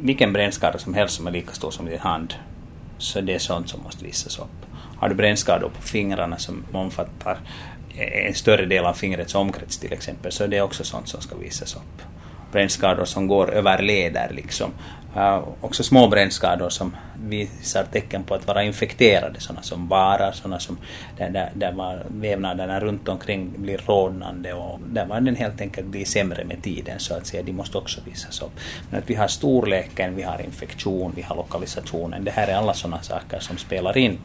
vilken brännskada som helst som är lika stor som din hand, så det är sånt som måste visas upp. Har du brännskador på fingrarna som omfattar en större del av fingrets omkrets till exempel, så det är också sånt som ska visas upp. Brännskador som går över leder liksom. Uh, också små brännskador som visar tecken på att vara infekterade, sådana som varar, sådana som där, där, där var vävnaderna runt omkring blir rodnande och där var den helt enkelt blir sämre med tiden så att säga. De måste också visas upp. Men att vi har storleken, vi har infektion, vi har lokalisationen. Det här är alla sådana saker som spelar in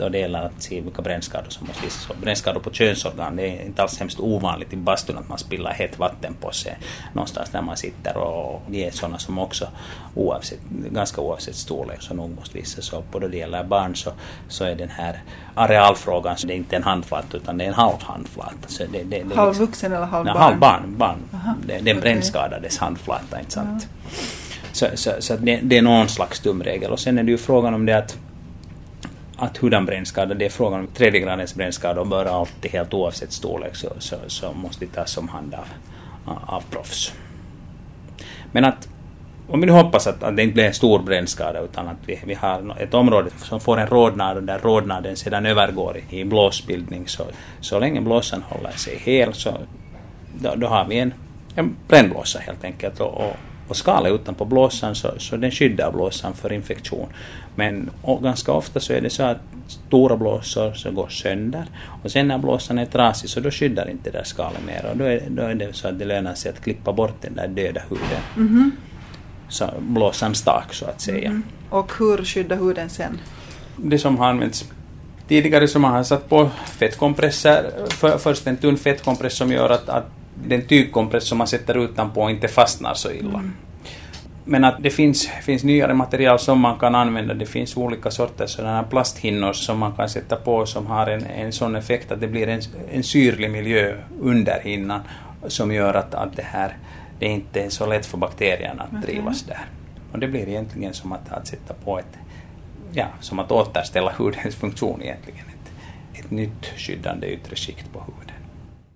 då det gäller att se vilka brännskador som måste visas. Brännskador på könsorgan, det är inte alls hemskt ovanligt i bastun att man spiller hett vatten på sig någonstans där man sitter och det är sådana som också oavsett, ganska oavsett storlek så nog måste visas upp. Och då det gäller barn så, så är den här arealfrågan, så det är inte en handflata utan det är en halv handflata. Så det, det, det halv vuxen eller halv nej, barn? Halv barn, barn. Aha, det, det är en okej. brännskadades handflata, inte sant? Så, så, så att det, det är någon slags tumregel. Och sen är det ju frågan om det att att hurdan brännskada, det är frågan om tredje gradens brännskada och bör alltid helt oavsett storlek så, så, så måste det tas om hand av, av proffs. Men att om vi nu hoppas att, att det inte blir en stor brännskada utan att vi, vi har ett område som får en rodnad och där rodnaden sedan övergår i, i blåsbildning så, så länge blåsan håller sig hel så då, då har vi en, en brännblåsa helt enkelt och, och, och skalet utanpå blåsan så, så den skyddar blåsan för infektion. Men ganska ofta så är det så att stora blåsor så går sönder och sen när blåsan är trasig så då skyddar inte det där skalet mer och då är, då är det så att det lönar sig att klippa bort den där döda huden. Mhm. Så blåsans tak så att säga. Mm. Och hur skyddar huden sen? Det som har använts tidigare som man har satt på fettkompresser, för, först en tunn fettkompress som gör att, att den tygkompress som man sätter utanpå inte fastnar så illa. Men att det finns, finns nyare material som man kan använda. Det finns olika sorters sådana plasthinnor som man kan sätta på som har en, en sån effekt att det blir en, en syrlig miljö under hinnan som gör att, att det här det är inte är så lätt för bakterierna att Okej. trivas där. Och det blir egentligen som att, att sätta på ett, ja, som att återställa hudens funktion egentligen. Ett, ett nytt skyddande yttre skikt på huden.